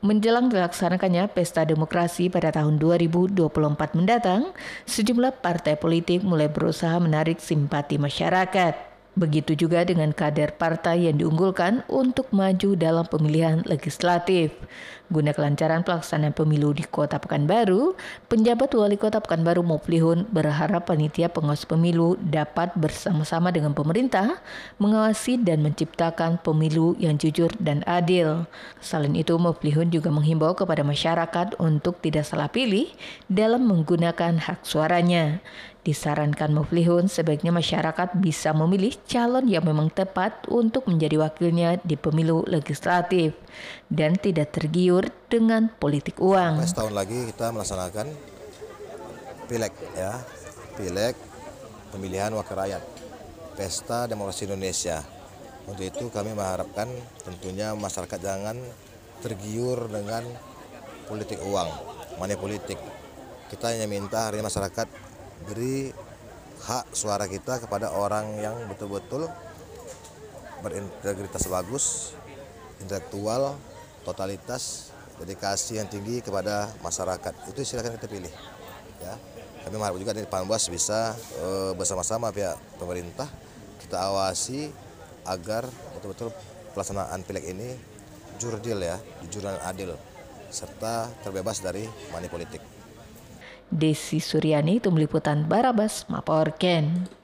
Menjelang dilaksanakannya pesta demokrasi pada tahun 2024 mendatang, sejumlah partai politik mulai berusaha menarik simpati masyarakat. Begitu juga dengan kader partai yang diunggulkan untuk maju dalam pemilihan legislatif. Guna kelancaran pelaksanaan pemilu di Kota Pekanbaru, penjabat Wali Kota Pekanbaru Moplihun berharap panitia pengawas pemilu dapat bersama-sama dengan pemerintah mengawasi dan menciptakan pemilu yang jujur dan adil. Selain itu, Moplihun juga menghimbau kepada masyarakat untuk tidak salah pilih dalam menggunakan hak suaranya. Disarankan Muflihun sebaiknya masyarakat bisa memilih calon yang memang tepat untuk menjadi wakilnya di pemilu legislatif dan tidak tergiur dengan politik uang. Setahun lagi kita melaksanakan pileg ya, pileg pemilihan wakil rakyat, pesta demokrasi Indonesia. Untuk itu kami mengharapkan tentunya masyarakat jangan tergiur dengan politik uang, money politik. Kita hanya minta hari masyarakat beri hak suara kita kepada orang yang betul-betul berintegritas bagus, intelektual, totalitas, dedikasi yang tinggi kepada masyarakat. Itu silakan kita pilih. Ya. Kami mengharap juga dari Panwas bisa e, bersama-sama pihak pemerintah kita awasi agar betul-betul pelaksanaan pileg ini jurdil ya, jujur dan adil serta terbebas dari money politik. Desi Suryani, Tim Liputan Barabas, Maporken.